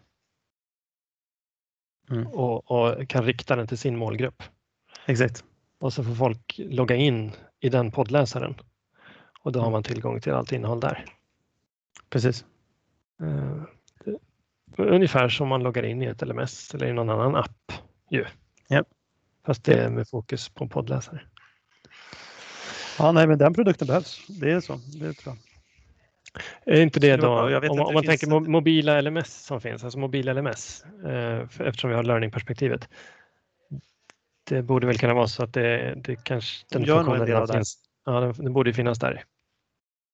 Speaker 1: Mm.
Speaker 2: och, och kan rikta den till sin målgrupp.
Speaker 1: Exakt.
Speaker 2: Och så får folk logga in i den poddläsaren och då har
Speaker 1: Mm.
Speaker 2: man tillgång till allt innehåll där.
Speaker 1: Precis.
Speaker 2: Det- Ungefär som man loggar in i ett LMS eller i någon annan app. Ju.
Speaker 1: Ja.
Speaker 2: Fast det är med fokus på poddläsare.
Speaker 1: Ja, nej, men den produkten behövs. Det är så. Det tror jag.
Speaker 2: Är inte det då, om,
Speaker 1: att
Speaker 2: om man tänker
Speaker 1: ett-
Speaker 2: mo- mobila LMS som finns, alltså mobil LMS, eh, eftersom vi har learning-perspektivet. Det borde väl kunna vara så att det, det kanske den
Speaker 1: De gör
Speaker 2: funktionen redan
Speaker 1: det.
Speaker 2: finns. Ja, den, den borde ju finnas där.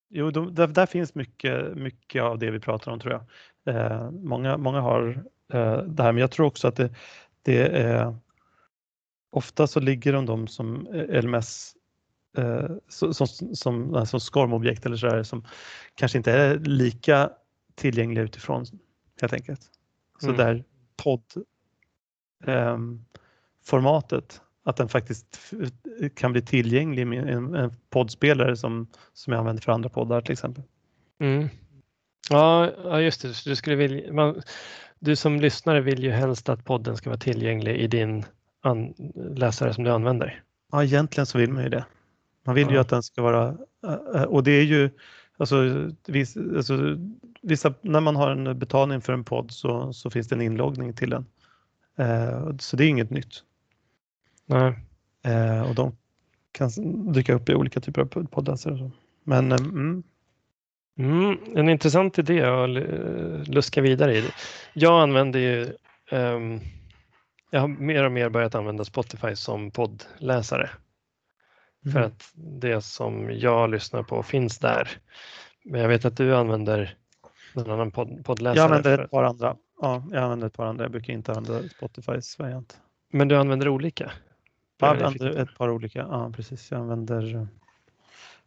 Speaker 1: Jo, de, där, där finns mycket, mycket av det vi pratar om tror jag. Eh, många, många har eh, det här, men jag tror också att det, det är ofta så ligger de, de som eh, LMS eh, som, som, som, alltså SCORM-objekt eller så där, som kanske inte är lika tillgängliga utifrån helt enkelt. Så
Speaker 2: Mm.
Speaker 1: där podd ehm, formatet att den faktiskt kan bli tillgänglig med en, en poddspelare som, som jag använder för andra poddar till exempel.
Speaker 2: Mm. Ja, just det. Du, skulle vilja, man, du som lyssnare vill ju helst att podden ska vara tillgänglig i din an, läsare som du använder.
Speaker 1: Ja, egentligen så vill man ju det. Man vill ju
Speaker 2: Ja.
Speaker 1: att den ska vara, och det är ju, alltså, viss, alltså vissa, när man har en betalning för en podd så, så finns det en inloggning till den. Eh, så det är inget nytt.
Speaker 2: Nej.
Speaker 1: Eh, och de kan dyka upp i olika typer av poddläsare. Men eh, mm,
Speaker 2: Mm, en intressant idé att luska vidare i. Jag använder ju, ehm, jag har mer och mer börjat använda Spotify som poddläsare för
Speaker 1: Mm.
Speaker 2: att det som jag lyssnar på finns där. Men jag vet att du använder någon annan podd, poddläsare.
Speaker 1: jag använder ett par andra. Ja, jag använder ett par andra. Jag brukar inte använda Spotifys variant.
Speaker 2: Men du använder olika?
Speaker 1: Jag använder ett par olika. Ja, precis. Jag använder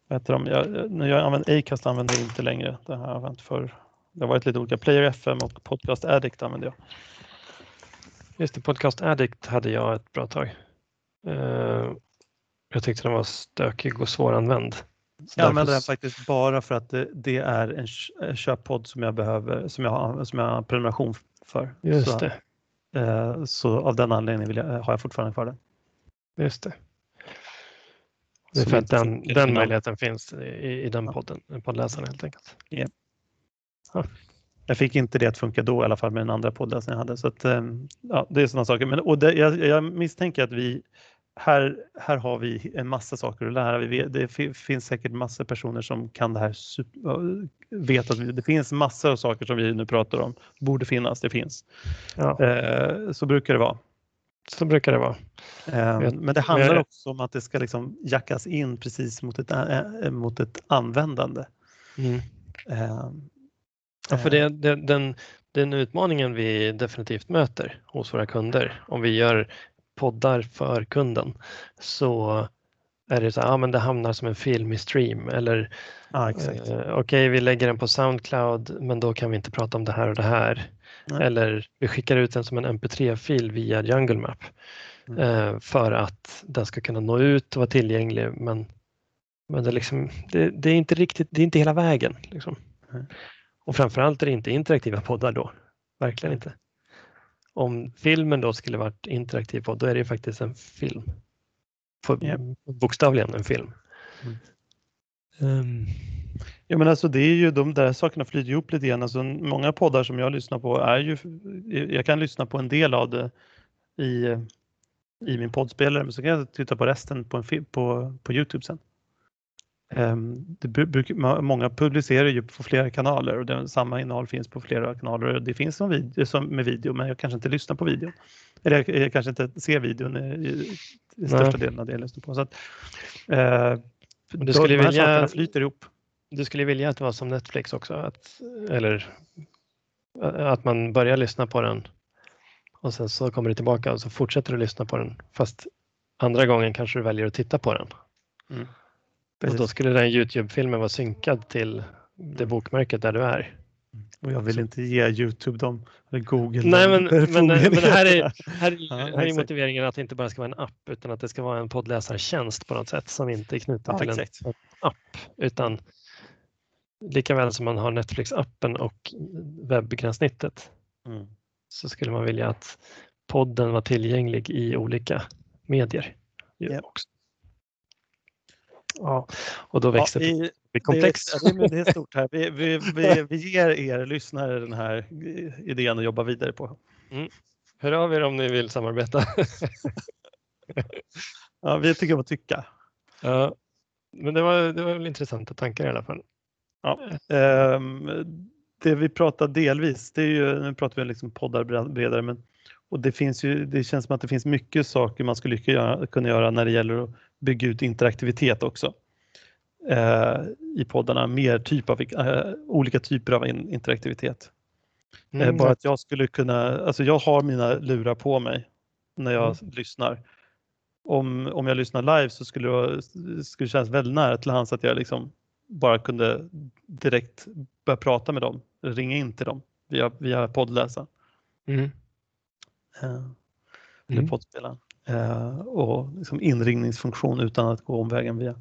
Speaker 1: vad heter de? Jag, när jag använder Acast använder jag inte längre. Det har jag använt för. Det har varit lite olika. Player FM och Podcast Addict använder jag.
Speaker 2: Just det, Podcast Addict hade jag ett bra tag. Eh, jag tyckte den var stökig och svåranvänd. Så
Speaker 1: Jag använder den faktiskt bara för att det, det är en kö- en köppodd som jag behöver, som jag har, som jag har prenumeration för.
Speaker 2: Just
Speaker 1: så,
Speaker 2: det.
Speaker 1: eh, så av den anledningen jag, har jag fortfarande kvar den.
Speaker 2: Just det. Det är för att den, den möjligheten finns i, i den
Speaker 1: Ja.
Speaker 2: podden, poddläsaren helt enkelt.
Speaker 1: Jag fick inte det att funka då i alla fall med den andra som jag hade. Så att, eh, ja, det är sådana saker. Men, och det, jag, jag misstänker att vi här, här har vi en massa saker att lära. Det fi- finns säkert massor personer som kan det här. Vet att det finns massor av saker som vi nu pratar om. Borde finnas, det finns.
Speaker 2: Ja,
Speaker 1: Eh, så brukar det vara.
Speaker 2: så brukar det vara.
Speaker 1: Eh,
Speaker 2: Vet-
Speaker 1: men det handlar också om att det ska liksom jackas in precis mot ett, eh, mot ett användande. Eh,
Speaker 2: Ja, för det, det, den, den utmaningen vi definitivt möter hos våra kunder, om vi gör poddar för kunden, så är det så här, ja, men det hamnar som en film i stream eller
Speaker 1: exakt.
Speaker 2: eh, okej, vi lägger den på Soundcloud, men då kan vi inte prata om det här och det här.
Speaker 1: Nej.
Speaker 2: Eller vi skickar ut den som en mp3-fil via Jungle Map
Speaker 1: Mm.
Speaker 2: eh, för att den ska kunna nå ut och vara tillgänglig. Men, men det, är liksom, det, det är inte riktigt, det är inte hela vägen. Liksom. Mm. Och framförallt är det inte interaktiva poddar då. Verkligen inte. Om filmen då skulle varit interaktiv podd, då är det faktiskt en film. För, yeah. Bokstavligen en film. Mm.
Speaker 1: Um. Ja men alltså det är ju de där sakerna flyter ihop lite grann. Alltså, många poddar som jag lyssnar på är ju, jag kan lyssna på en del av det i, i min poddspelare men så kan jag titta på resten på, en på, på Youtube sen. Um, det många publicerar ju på flera kanaler och det, samma innehåll finns på flera kanaler. Det finns som, video, som med video men jag kanske inte lyssnar på videon. Eller jag, jag kanske inte ser videon i, i, i största delen av det jag lyssnar på. Så att, uh,
Speaker 2: du skulle
Speaker 1: de här
Speaker 2: vilja,
Speaker 1: sakerna flyter ihop.
Speaker 2: Du skulle vilja att det var som Netflix också? Att, eller att man börjar lyssna på den och sen så kommer du tillbaka och så fortsätter du lyssna på den fast andra gången kanske du väljer att titta på den. Mm. Och då skulle den Youtube-filmen vara synkad till det bokmärket där du är.
Speaker 1: Och jag vill inte ge Youtube dem, eller Google
Speaker 2: Nej, men, men, men här är, här, ja, här är motiveringen att det inte bara ska vara en app utan att det ska vara en poddläsartjänst på något sätt som inte är knuten ja, till exakt. en app utan lika väl som man har Netflix-appen och webbgränssnittet mm. så skulle man vilja att podden var tillgänglig i olika medier. Yeah. Också. Ja, och då växer ja, i, det komplext.
Speaker 1: Det, det, är stort här. Vi, vi, vi, vi ger er lyssnare den här idén att jobba vidare på.
Speaker 2: Mm. Hör av er om ni vill samarbeta.
Speaker 1: ja, vi tycker om att tycka.
Speaker 2: Ja, men det var, det var väl intressanta tankar i alla fall.
Speaker 1: Ja, eh, det vi pratar delvis, det är ju, nu pratar vi liksom poddar bredare, men och det finns ju, det känns som att det finns mycket saker man skulle kunna göra när det gäller att bygga ut interaktivitet också eh, i poddarna, mer typ av, eh, olika typer av in, interaktivitet. Eh, mm. bara att jag skulle kunna, alltså jag har mina lurar på mig när jag mm. lyssnar. Om, om jag lyssnar live så skulle det, skulle det kännas väldigt nära till hands att jag liksom bara kunde direkt börja prata med dem, ringa in till dem via, via poddläsaren. Mm. Uh, mm. poddspelaren. Uh, och liksom inringningsfunktion utan att gå omvägen via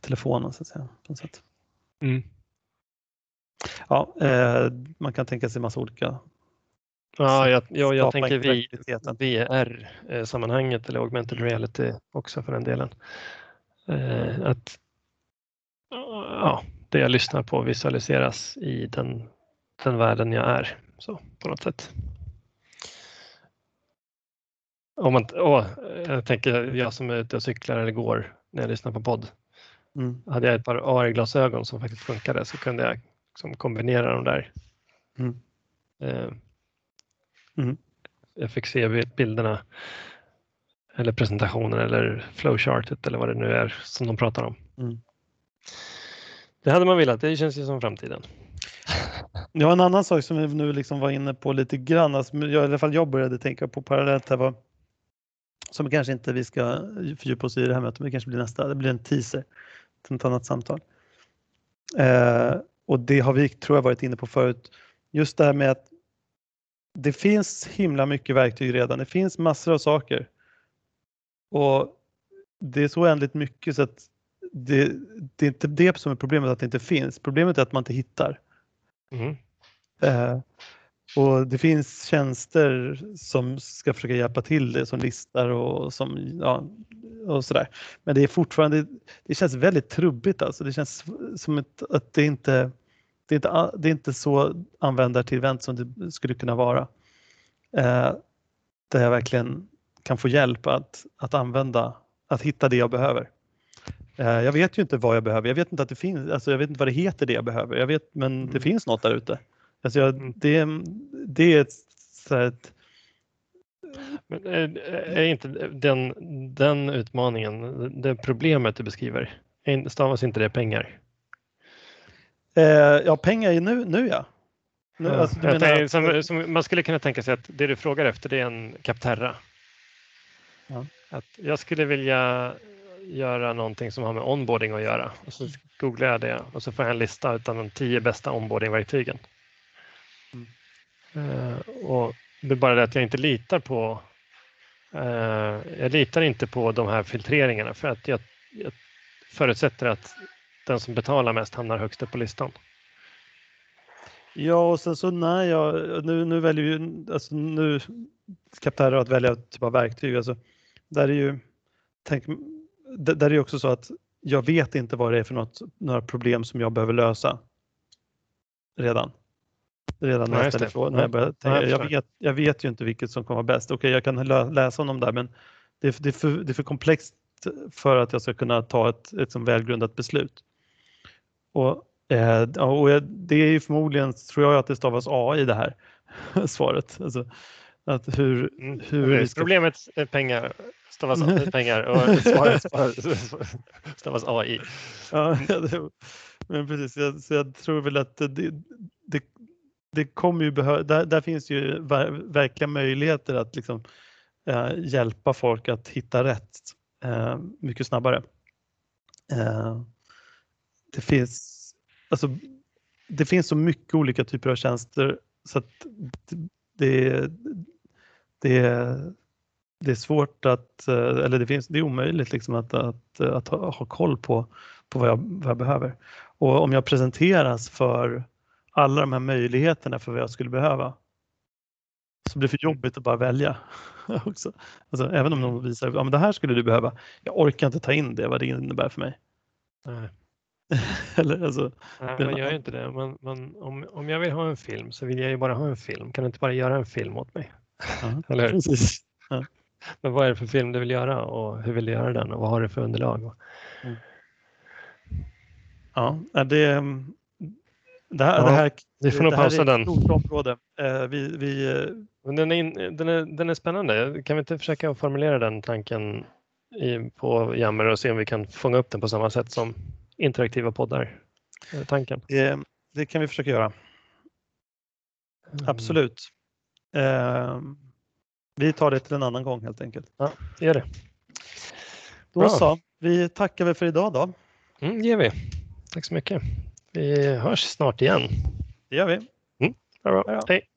Speaker 1: telefonen så att säga. På något sätt. Mm. Ja, uh, man kan tänka sig massa olika
Speaker 2: Ja, jag, jag, jag tänker VR-sammanhanget eller augmented reality också för den delen. att ja, det jag lyssnar på visualiseras i den, den världen jag är så, på något sätt. Om man, åh, jag tänker jag som är ute och cyklar eller går när jag lyssnar på podd. Mm. Hade jag ett par AR-glasögon som faktiskt funkade så kunde jag liksom kombinera dem där. Mm. Eh, mm. Jag fick se bilderna eller presentationen eller flowchartet eller vad det nu är som de pratar om. Mm. Det hade man velat, det känns ju som framtiden.
Speaker 1: Ja, en annan sak som vi nu liksom var inne på lite grann, alltså, jag, i alla fall jag började tänka på parallellt här var som kanske inte vi ska fördjupa oss i det här mötet, men det kanske blir nästa, det blir en teaser till ett annat samtal. Eh, och det har vi, tror jag, varit inne på förut. Just det här med att det finns himla mycket verktyg redan. Det finns massor av saker. Och det är så oändligt mycket så att det, det, är inte det som är problemet att det inte finns. Problemet är att man inte hittar. Mm. Eh, och det finns tjänster som ska försöka hjälpa till det som listar och som ja, och sådär. Men det är fortfarande, det känns väldigt trubbigt alltså. Det känns som ett, att det inte, det är inte, det är inte så användartillvänt som det skulle kunna vara. Eh, där jag verkligen kan få hjälp att, att använda, att hitta det jag behöver. Eh, jag vet ju inte vad jag behöver. Jag vet inte att det finns, alltså jag vet inte vad det heter det jag behöver. Jag vet, men mm. det finns något där ute. Alltså jag, mm. det, det är ett, så ett
Speaker 2: men är inte den, den utmaningen, det problemet du beskriver, stavas inte det pengar?
Speaker 1: Eh, ja, pengar är nu, nu ja. Nu,
Speaker 2: ja. Alltså, menar... som, som, man skulle kunna tänka sig att det du frågar efter det är en Capterra. Ja. Att jag skulle vilja göra någonting som har med onboarding att göra. Och så googlar jag det och så får jag en lista av de tio bästa onboardingverktygen. Eh, och det är bara det att jag inte litar på eh, jag litar inte på de här filtreringarna för att jag, jag förutsätter att den som betalar mest hamnar högst upp på listan.
Speaker 1: Ja, och sen så när jag, nu, nu väljer ju, alltså nu Capterra att välja typ av verktyg, alltså där är ju, tänk, där är ju också så att jag vet inte vad det är för något, några problem som jag behöver lösa redan. Redan jag ställer frågan. När jag, tänka, jag, vet, jag vet ju inte vilket som kommer vara bäst. Okej, jag kan läsa om dem där men det, det, är för, det är för komplext för att jag ska kunna ta ett, ett som välgrundat beslut. Och, eh, och det är ju förmodligen, tror jag, att det stavas AI det här svaret. Alltså, att hur,
Speaker 2: mm. hur okay, ska... Problemet är pengar, stavas pengar och svaret stavas AI.
Speaker 1: Ja, det, men precis, jag, så jag tror väl att det, det, det kommer ju behöva, där, där, finns ju verkliga möjligheter att liksom, eh, hjälpa folk att hitta rätt eh, mycket snabbare. Eh, det finns alltså, det finns så mycket olika typer av tjänster så att det, det, det är svårt att, eh, eller det, finns, det är omöjligt liksom att, att, att ha, ha koll på, på vad jag, vad jag behöver. Och om jag presenteras för alla de här möjligheterna för vad jag skulle behöva så blir det för jobbigt att bara välja. också. Alltså, även om någon visar att ja, det här skulle du behöva. Jag orkar inte ta in det, vad det innebär för mig.
Speaker 2: Nej.
Speaker 1: Eller, alltså,
Speaker 2: Nej, man gör ju inte det. Man, man, om, om jag vill ha en film så vill jag ju bara ha en film. Kan du inte bara göra en film åt mig?
Speaker 1: Ja, Eller Precis. Ja.
Speaker 2: Men vad är det för film du vill göra och hur vill du göra den och vad har du för underlag? Mm.
Speaker 1: Ja, det, det här, ja, det här,
Speaker 2: vi får nog pausa den.
Speaker 1: Det är ett stort område. Eh, vi, vi, eh,
Speaker 2: Men den, är, den, är, den är spännande. Kan vi inte försöka formulera den tanken i, på Jammer och se om vi kan fånga upp den på samma sätt som interaktiva poddar? Tanken.
Speaker 1: Det, det kan vi försöka göra. Mm. Absolut. Eh, vi tar det till en annan gång helt enkelt.
Speaker 2: Ja, gör det.
Speaker 1: Då Bra. så. Vi tackar väl för idag då.
Speaker 2: Mm, det gör vi. Tack så mycket. Vi hörs snart igen.
Speaker 1: Det gör vi.
Speaker 2: Mm, bra. Hej.